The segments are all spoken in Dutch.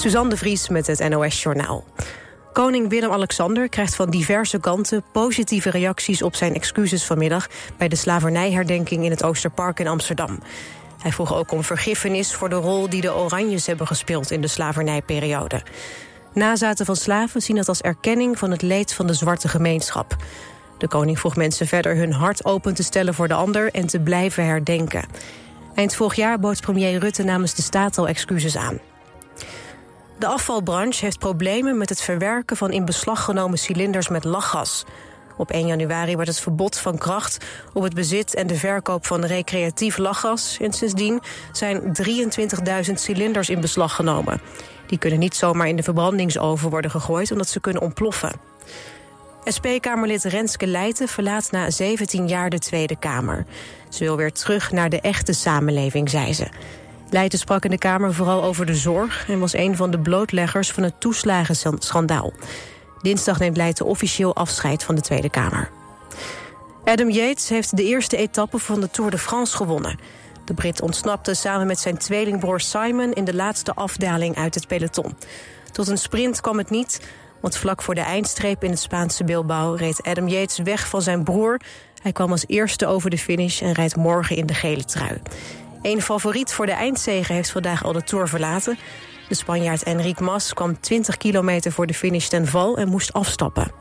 Suzanne de Vries met het NOS Journaal. Koning Willem-Alexander krijgt van diverse kanten positieve reacties op zijn excuses vanmiddag bij de slavernijherdenking in het Oosterpark in Amsterdam. Hij vroeg ook om vergiffenis voor de rol die de Oranjes hebben gespeeld in de slavernijperiode. Nazaten van slaven zien het als erkenning van het leed van de zwarte gemeenschap. De koning vroeg mensen verder hun hart open te stellen voor de ander en te blijven herdenken. Eind vorig jaar bood premier Rutte namens de staat al excuses aan. De afvalbranche heeft problemen met het verwerken van in beslag genomen cilinders met lachgas. Op 1 januari werd het verbod van kracht op het bezit en de verkoop van recreatief lachgas. En sindsdien zijn 23.000 cilinders in beslag genomen. Die kunnen niet zomaar in de verbrandingsoven worden gegooid omdat ze kunnen ontploffen. SP-Kamerlid Renske Leijten verlaat na 17 jaar de Tweede Kamer. Ze wil weer terug naar de echte samenleving, zei ze. Leijten sprak in de Kamer vooral over de zorg... en was een van de blootleggers van het toeslagenschandaal. Dinsdag neemt Leijten officieel afscheid van de Tweede Kamer. Adam Yates heeft de eerste etappe van de Tour de France gewonnen. De Brit ontsnapte samen met zijn tweelingbroer Simon... in de laatste afdaling uit het peloton. Tot een sprint kwam het niet... Want vlak voor de eindstreep in het Spaanse Bilbao reed Adam Yates weg van zijn broer. Hij kwam als eerste over de finish en rijdt morgen in de gele trui. Een favoriet voor de eindzege heeft vandaag al de Tour verlaten. De Spanjaard Enric Mas kwam 20 kilometer voor de finish ten val en moest afstappen.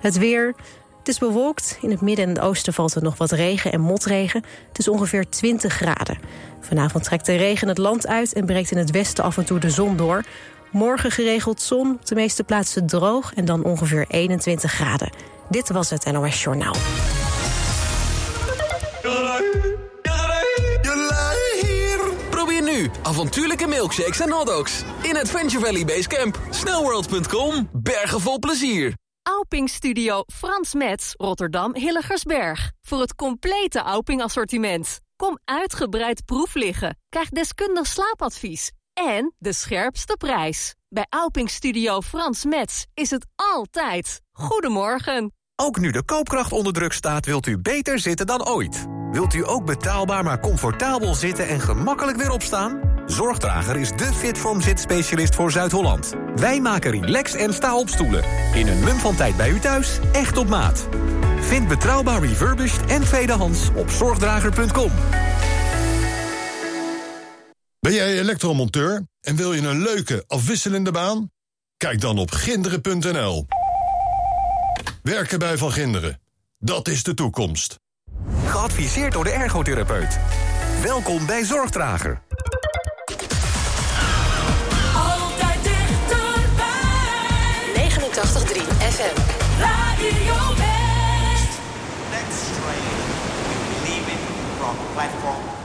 Het weer. Het is bewolkt. In het midden en het oosten valt er nog wat regen en motregen. Het is ongeveer 20 graden. Vanavond trekt de regen het land uit en breekt in het westen af en toe de zon door. Morgen geregeld zon, de meeste plaatsen droog en dan ongeveer 21 graden. Dit was het NOS Journaal. Nu avontuurlijke milkshakes en hotdogs in Adventure Valley Base Camp. Snowworld.com, bergen vol plezier. Auping Studio Frans Metz, Rotterdam Hilligersberg. Voor het complete Auping assortiment. Kom uitgebreid proef liggen. Krijg deskundig slaapadvies en de scherpste prijs. Bij Auping Studio Frans Metz is het altijd. Goedemorgen. Ook nu de koopkracht onder druk staat, wilt u beter zitten dan ooit. Wilt u ook betaalbaar maar comfortabel zitten en gemakkelijk weer opstaan? Zorgdrager is de Fitform zitspecialist voor Zuid-Holland. Wij maken relax en sta-opstoelen. In een mum van tijd bij u thuis, echt op maat. Vind betrouwbaar refurbished en tweedehands op zorgdrager.com. Ben jij elektromonteur en wil je een leuke, afwisselende baan? Kijk dan op ginderen.nl. Werken bij Van Ginderen. Dat is de toekomst. Geadviseerd door de ergotherapeut. Welkom bij Zorgdrager. 83 FM. Radio Best. Next train will leaving from platform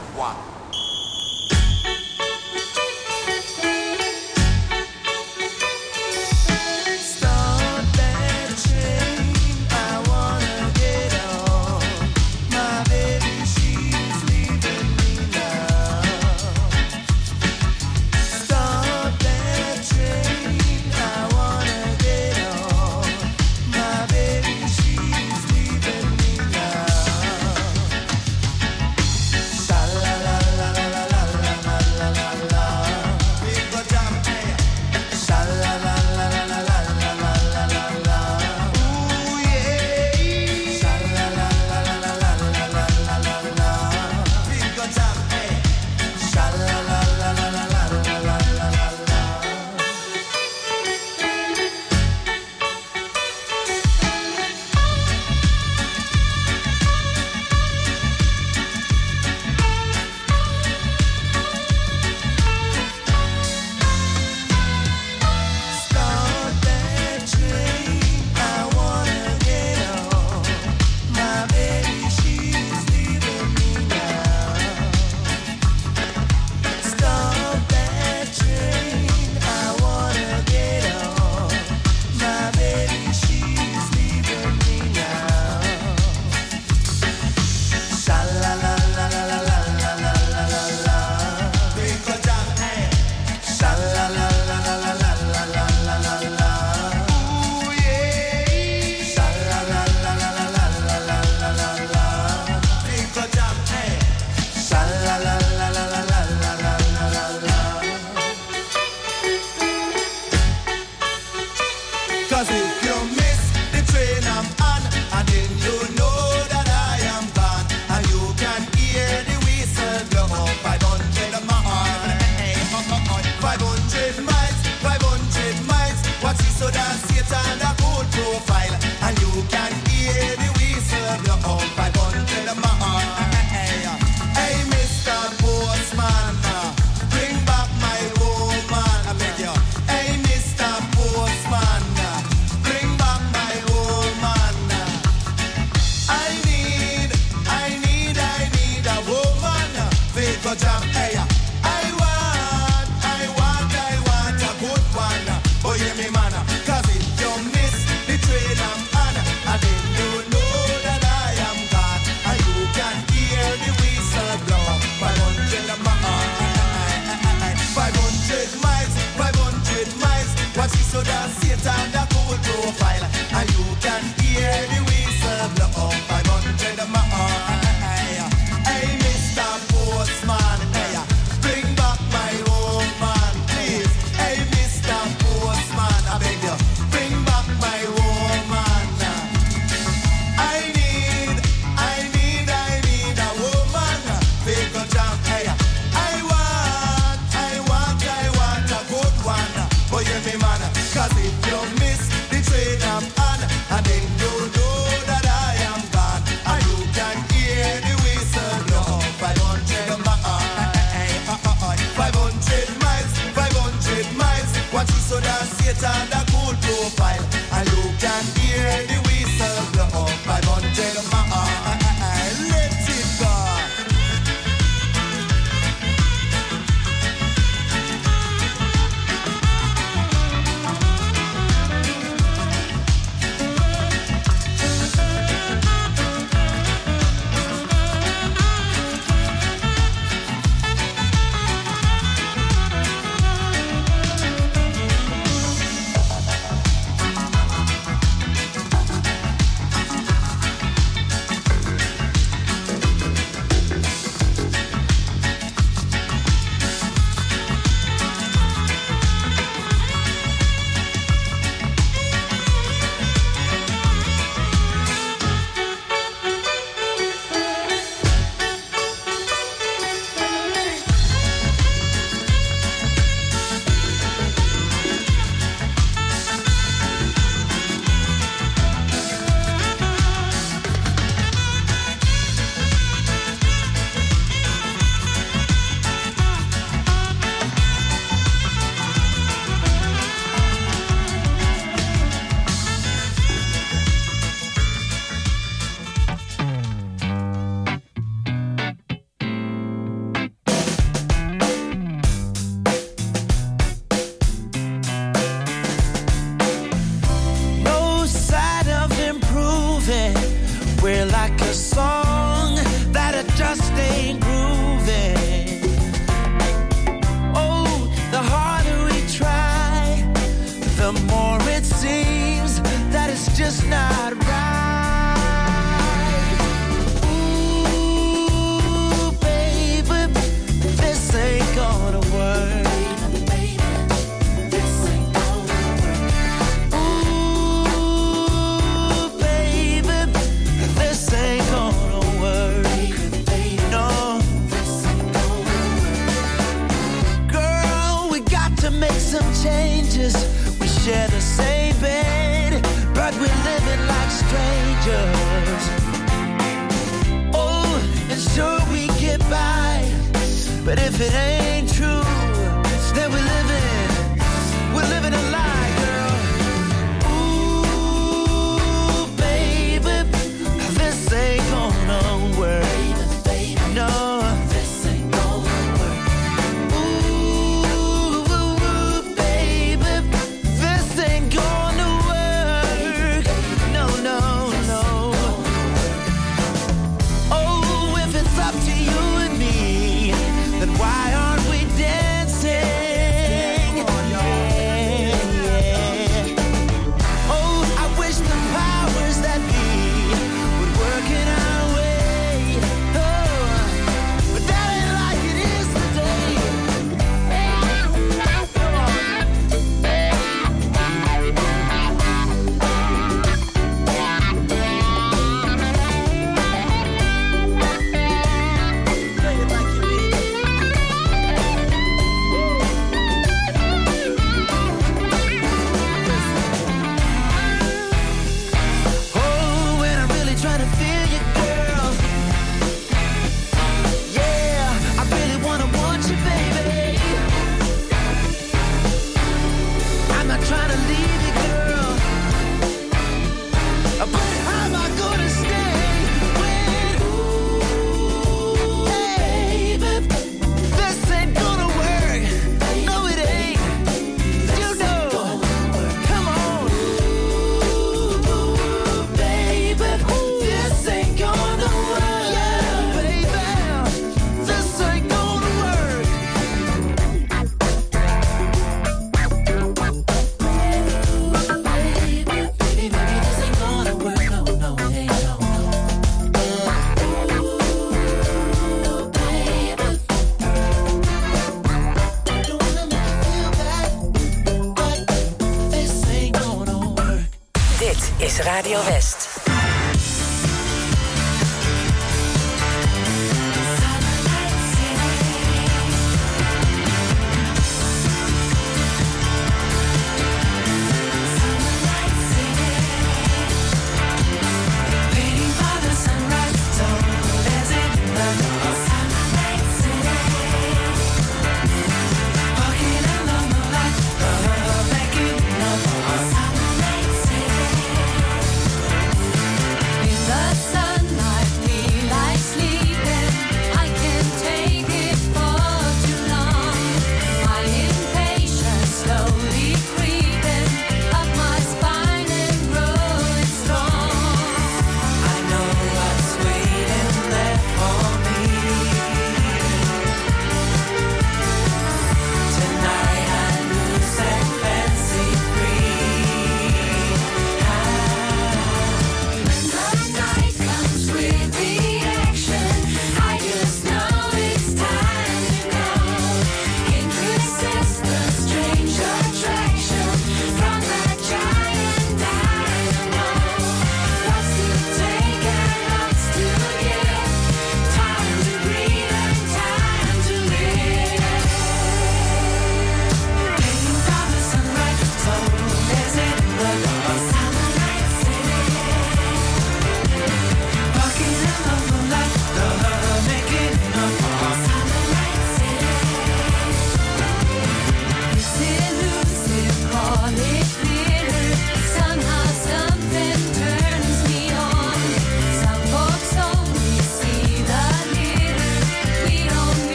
Radio West.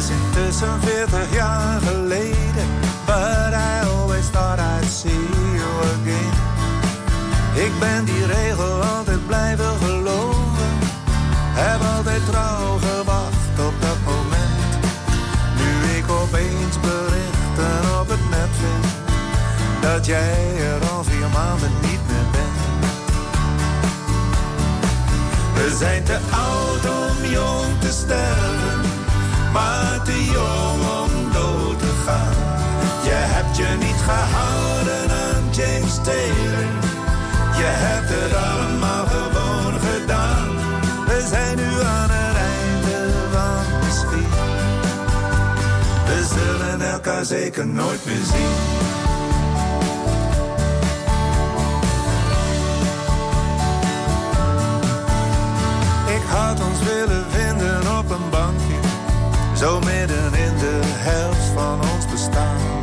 Is intussen 40 jaar geleden, but I always thought I'd see you again. Ik ben die regel altijd blijven geloven, heb altijd trouw gewacht op dat moment. Nu ik opeens berichten op het net vind, dat jij er al vier maanden niet meer bent. We zijn te oud om jong te sterven, maar te jong om dood te gaan. Je hebt je niet gehouden aan James Taylor, je hebt het allemaal gewoon gedaan. We zijn nu aan het einde van de schiet. We zullen elkaar zeker nooit meer zien. Ik had ons willen vinden op een zo midden in de helft van ons bestaan.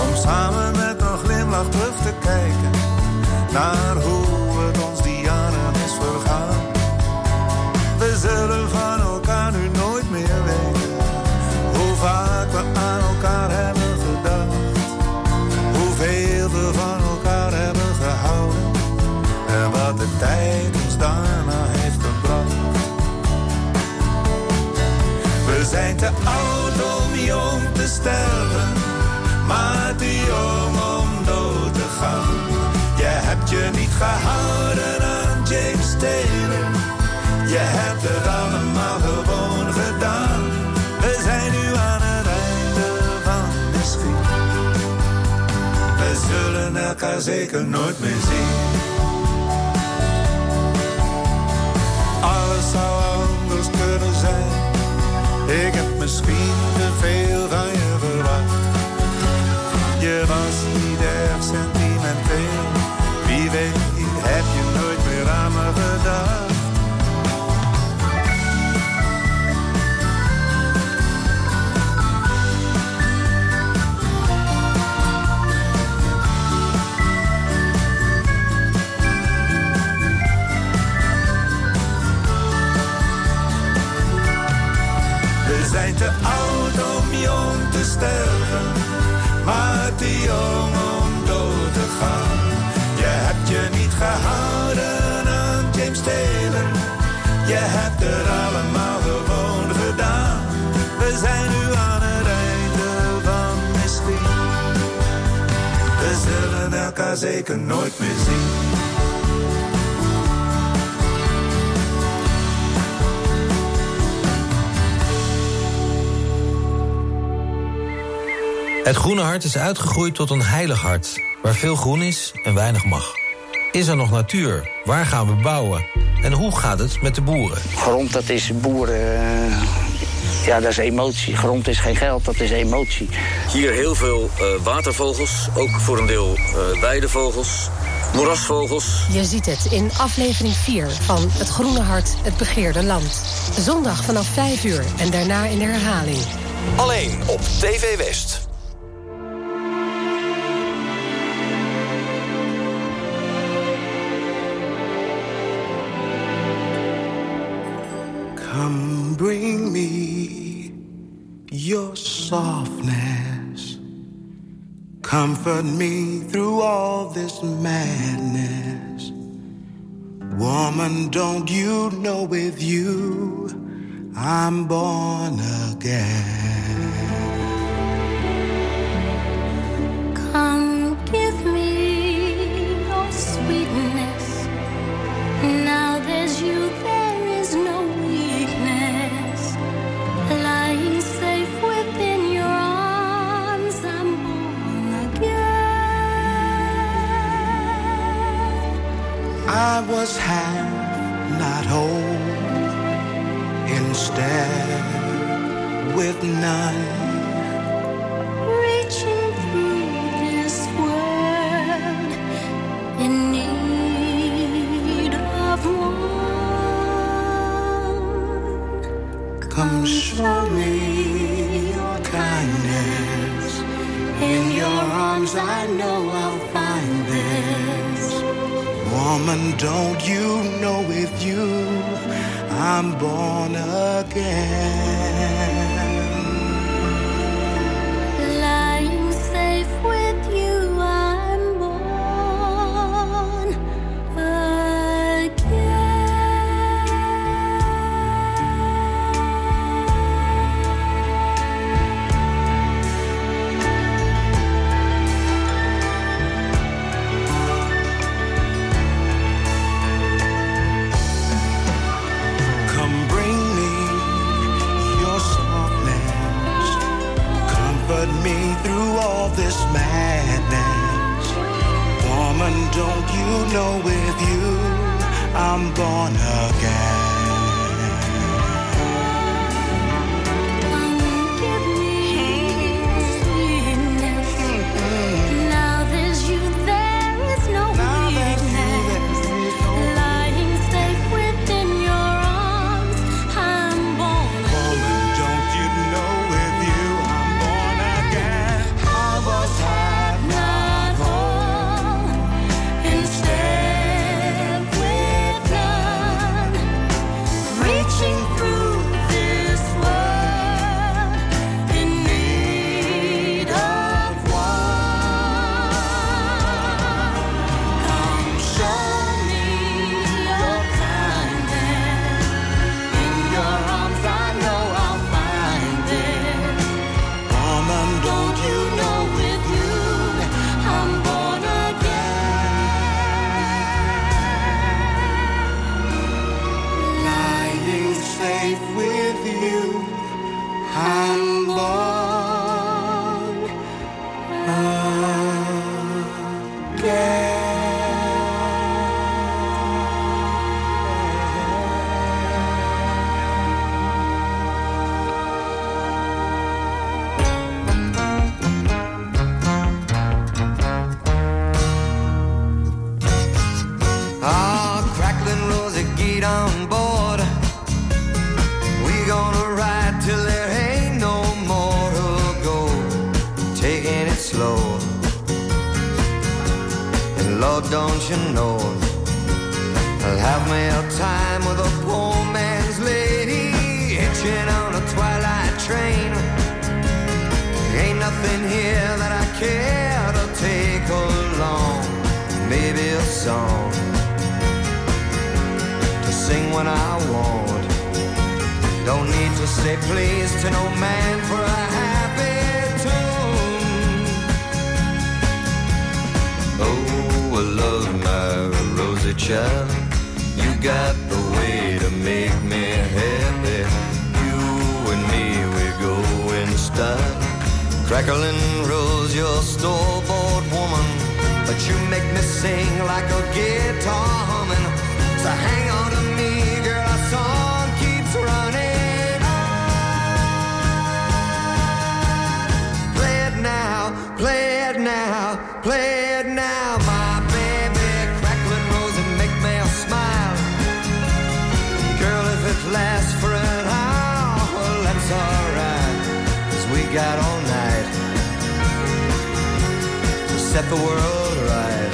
Om samen met een glimlach terug te kijken naar hoe maar te jong om dood te gaan. Je hebt je niet gehouden aan James Taylor, je hebt het allemaal gewoon gedaan. We zijn nu aan het einde van de schiet. We zullen elkaar zeker nooit meer zien. Alles zou anders kunnen zijn. Ik heb misschien te veel van maar te jong om dood te gaan. Je hebt je niet gehouden aan James Taylor, je hebt het allemaal gewoon gedaan. We zijn nu aan het einde van misschien. We zullen elkaar zeker nooit meer zien. Het groene hart is uitgegroeid tot een heilig hart, waar veel groen is en weinig mag. Is er nog natuur? Waar gaan we bouwen? En hoe gaat het met de boeren? Grond, dat is boeren. eh, ja, dat is emotie. Grond is geen geld, dat is emotie. Hier heel veel eh, watervogels, ook voor een deel eh, weidevogels, moerasvogels. Je ziet het in aflevering 4 van Het Groene Hart, het begeerde land. Zondag vanaf 5 uur en daarna in de herhaling. Alleen op TV West. Come bring me your softness. Comfort me through all this madness. Woman, don't you know with you I'm born again? Come give me your sweetness. Now there's you, I was half, not whole. Instead, with none. Reaching through this world in need of one. Come show me your kindness. In your arms, I know I'll. Woman, don't you know with you I'm born again? Don't you know with you I'm born again? When I want. Don't need to say please to no man for a happy tune. Oh, I love my rosy child. You got the way to make me happy. You and me, we go in style. Crackling rose, your store-bought woman. But you make me sing like a guitar humming. So hang play it now, play it now, my baby. Crackling rose and make me smile. Girl, if it lasts for an hour, that's alright. Cause we got all night to set the world right.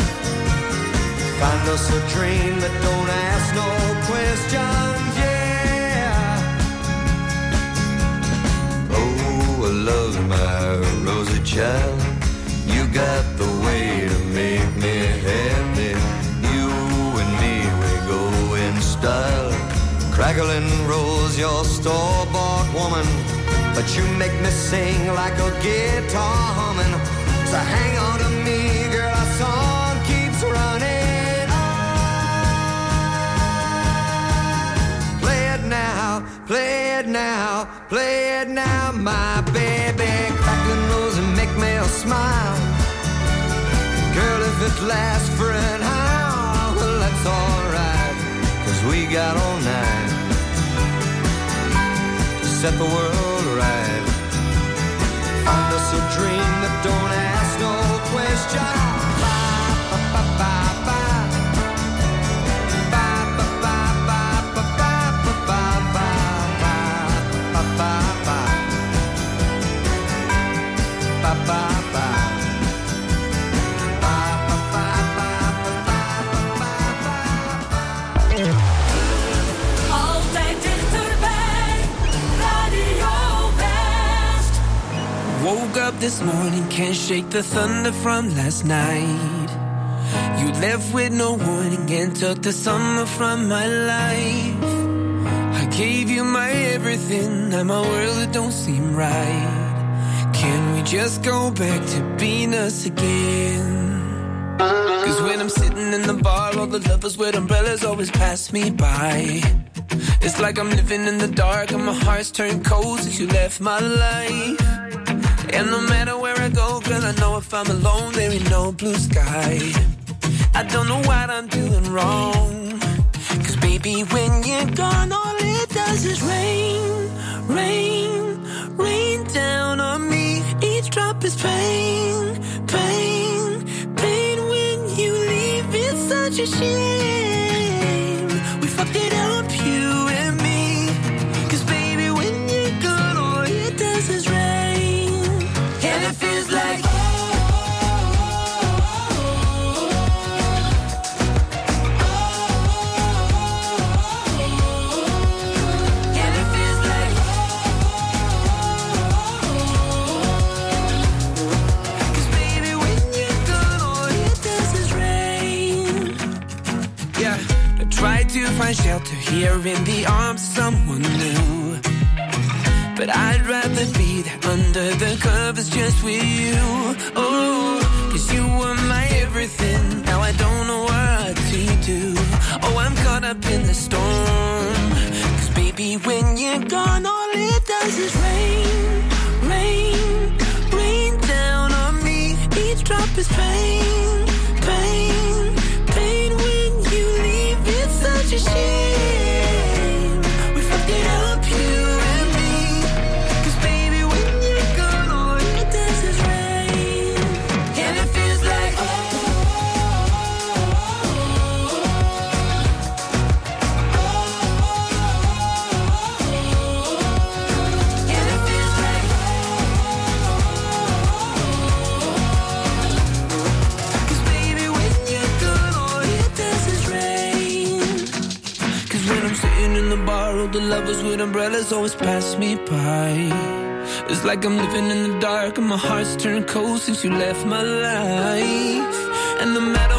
Find us a dream that don't ask no questions, yeah. Oh, I love my rosy child. Got the way to make me happy. You and me, we go in style. Crackling rose, your store-bought woman. But you make me sing like a guitar humming. So hang on to me, girl, our song keeps running. Play it now, play it now, play it now, my baby. Crackling rose and make me smile. It for an hour, well, that's alright. Cause we got all night to set the world right. Find us a dream up this morning, can't shake the thunder from last night. You left with no warning and took the summer from my life. I gave you my everything, now my world it don't seem right. Can we just go back to being us again? Cause when I'm sitting in the bar, all the lovers with umbrellas always pass me by. It's like I'm living in the dark and my heart's turned cold since you left my life. And no matter where I go, girl, I know if I'm alone, there ain't no blue sky. I don't know what I'm doing wrong. Cause baby, when you're gone, all it does is rain, rain, rain down on me. Each drop is pain, pain, pain when you leave. It's such a shame. Shelter here in the arms someone new. But I'd rather be there under the covers just with you. Oh, cause you were my everything. Now I don't know what to do. Oh, I'm caught up in the storm. Cause baby, when you're gone, all it does is rain, rain, rain down on me. Each drop is pain, umbrellas always pass me by. It's like I'm living in the dark and my heart's turned cold since you left my life. And the matter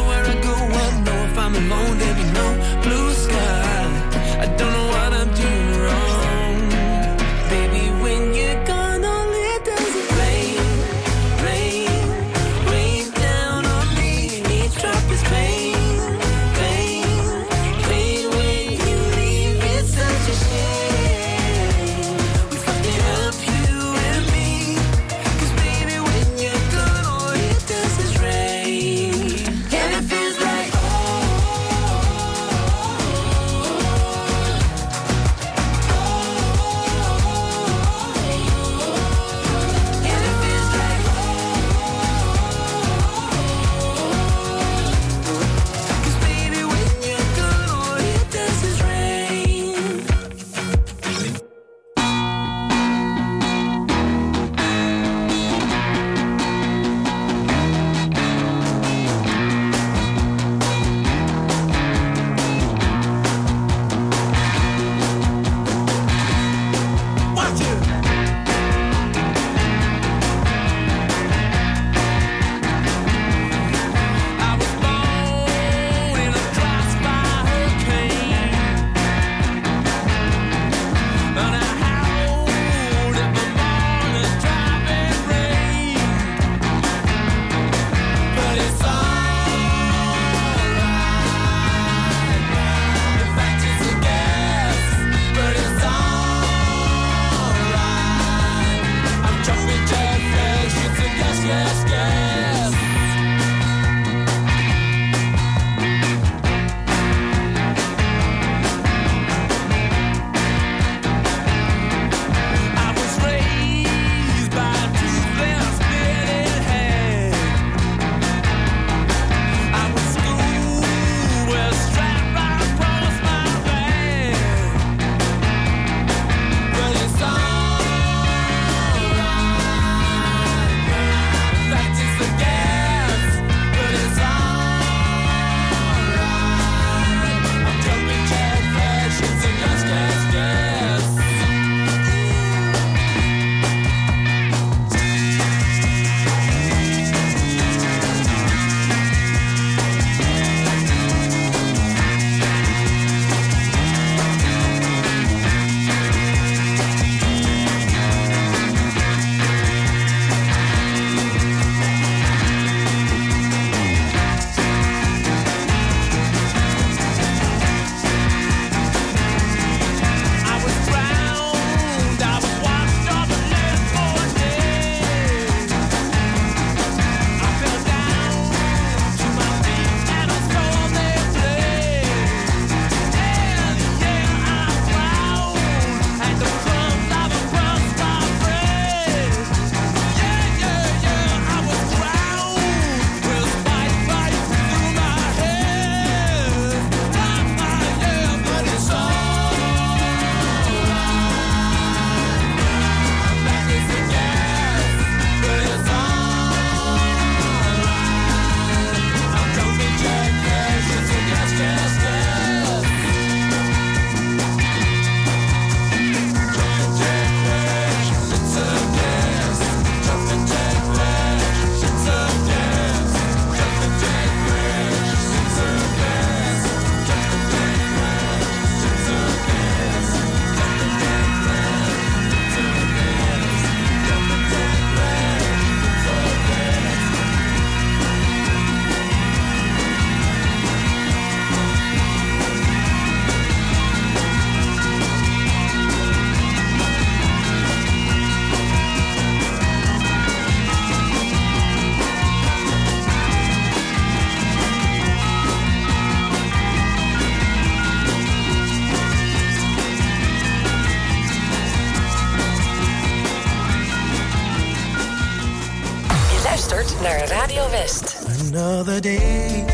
Radio West. Another day.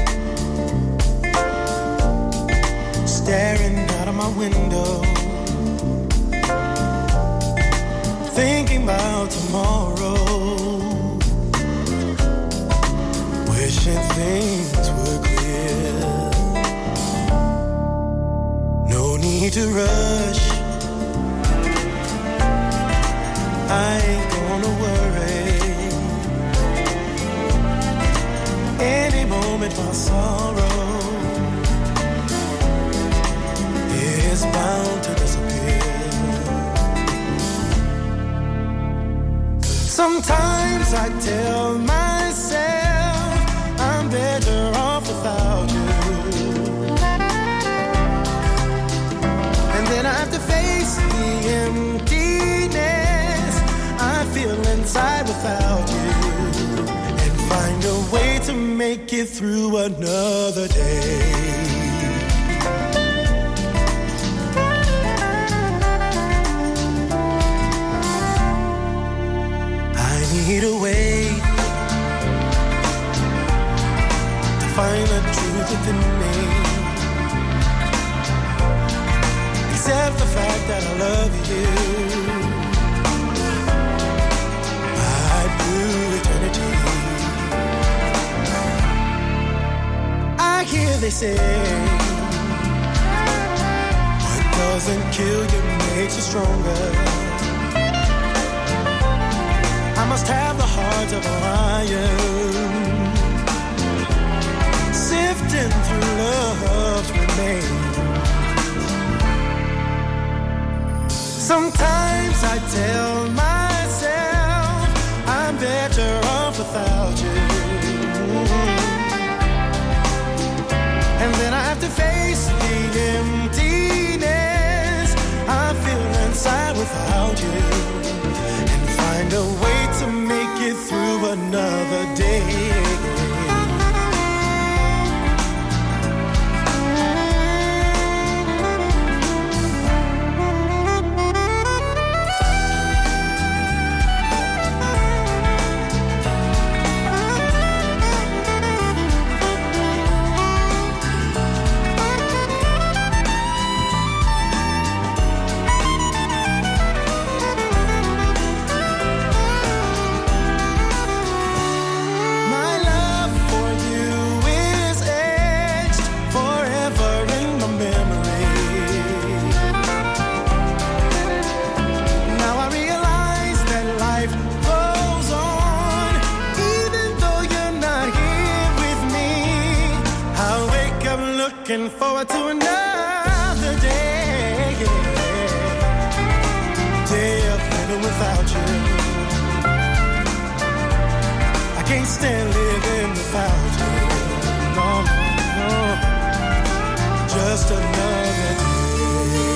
Staring out of my window. Thinking about tomorrow. Wishing things were clear. No need to rush. I ain't gonna worry. My sorrow is bound to disappear. Sometimes I tell myself I'm better off without you. And then I have to face the emptiness I feel inside without you. It through another day. I need a way to find the truth within me. Accept the fact that I love you. They say, what doesn't kill you makes you stronger. I must have the heart of a lion. Sifting through love's remains. Sometimes I tell myself to face the emptiness I feel inside without you. And find a way to make it through another day. Looking forward to another day, day of living without you. I can't stand living without you. No, no, no. Just another day.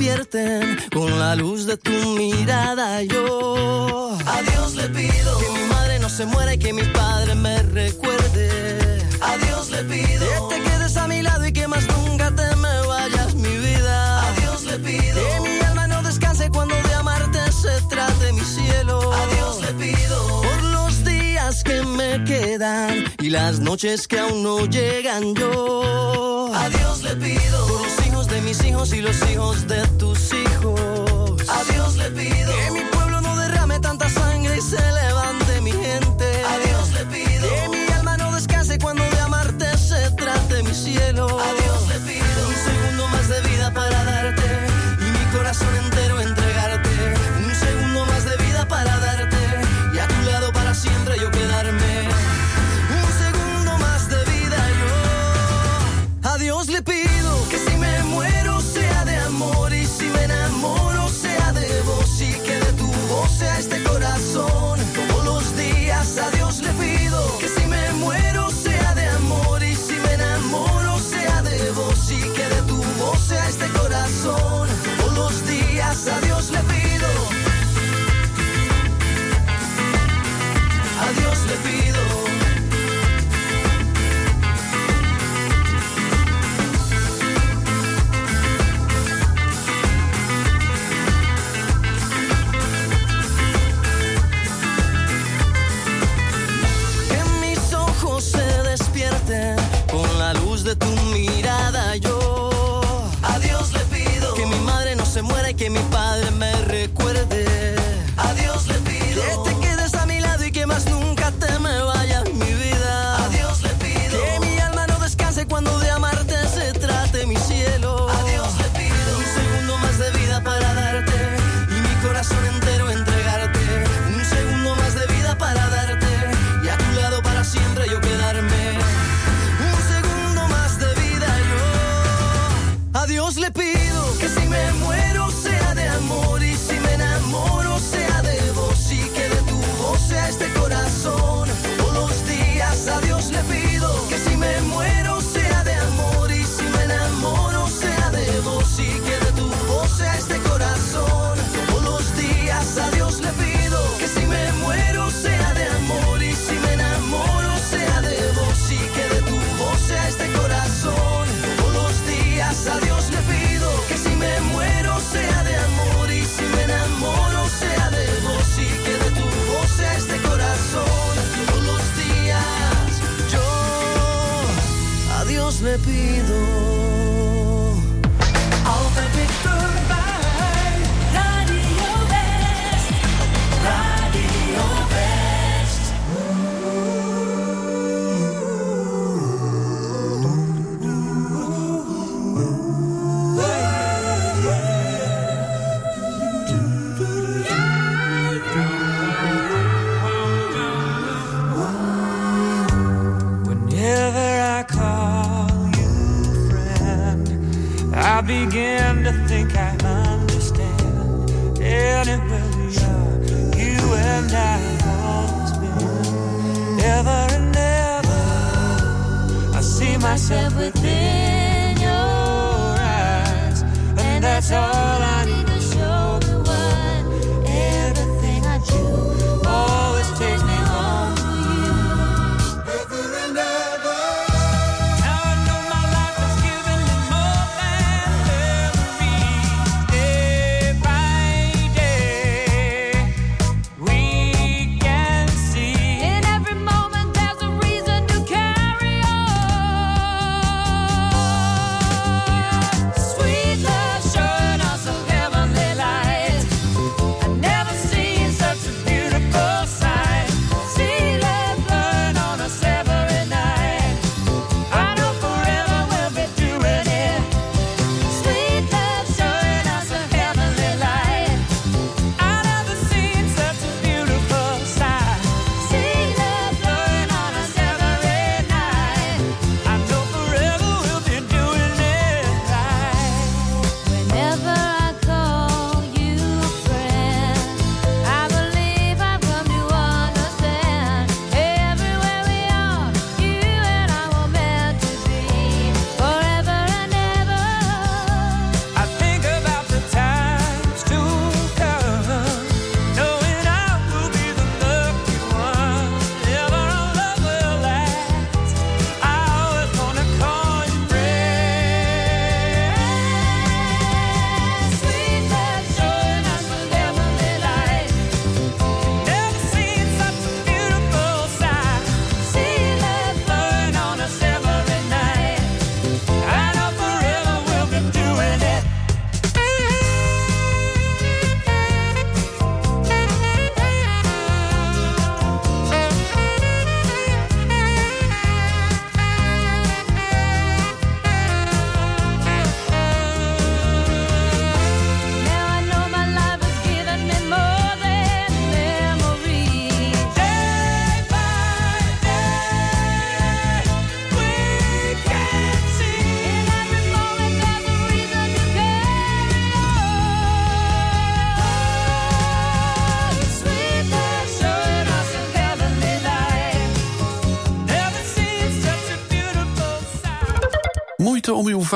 despierten con la luz de tu mirada. Yo a Dios le pido que mi madre no se muera y que mi padre me recuerde. A Dios le pido que te quedes a mi lado y que más nunca te me vayas, mi vida. A Dios le pido que mi alma no descanse cuando de amarte se trate mi cielo. A Dios le pido por los días que me quedan y las noches que aún no llegan. Yo a Dios le pido por los mis hijos y los hijos de tus hijos.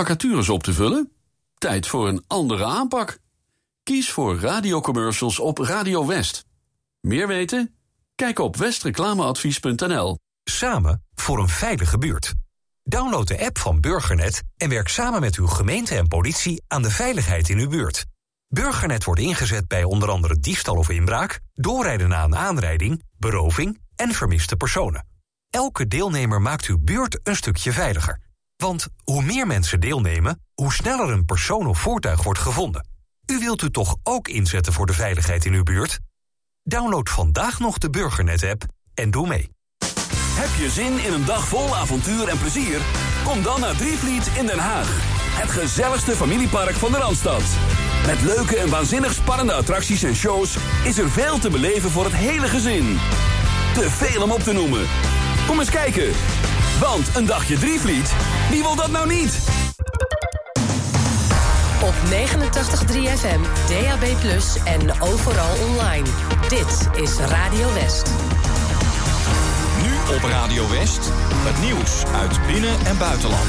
Vacatures op te vullen? Tijd voor een andere aanpak. Kies voor radiocommercials op Radio West. Meer weten? Kijk op westreclameadvies.nl. Samen voor een veilige buurt. Download de app van Burgernet en werk samen met uw gemeente en politie aan de veiligheid in uw buurt. Burgernet wordt ingezet bij onder andere diefstal of inbraak, doorrijden na een aanrijding, beroving en vermiste personen. Elke deelnemer maakt uw buurt een stukje veiliger. Want hoe meer mensen deelnemen, hoe sneller een persoon of voertuig wordt gevonden. U wilt u toch ook inzetten voor de veiligheid in uw buurt? Download vandaag nog de Burgernet-app en doe mee. Heb je zin in een dag vol avontuur en plezier? Kom dan naar Drievliet in Den Haag. Het gezelligste familiepark van de Randstad. Met leuke en waanzinnig spannende attracties en shows is er veel te beleven voor het hele gezin. Te veel om op te noemen. Kom eens kijken. Want een dagje Drievliet, wie wil dat nou niet? Op 89.3 FM, DAB+, en overal online. Dit is Radio West. Nu op Radio West. Het nieuws uit binnen- en buitenland.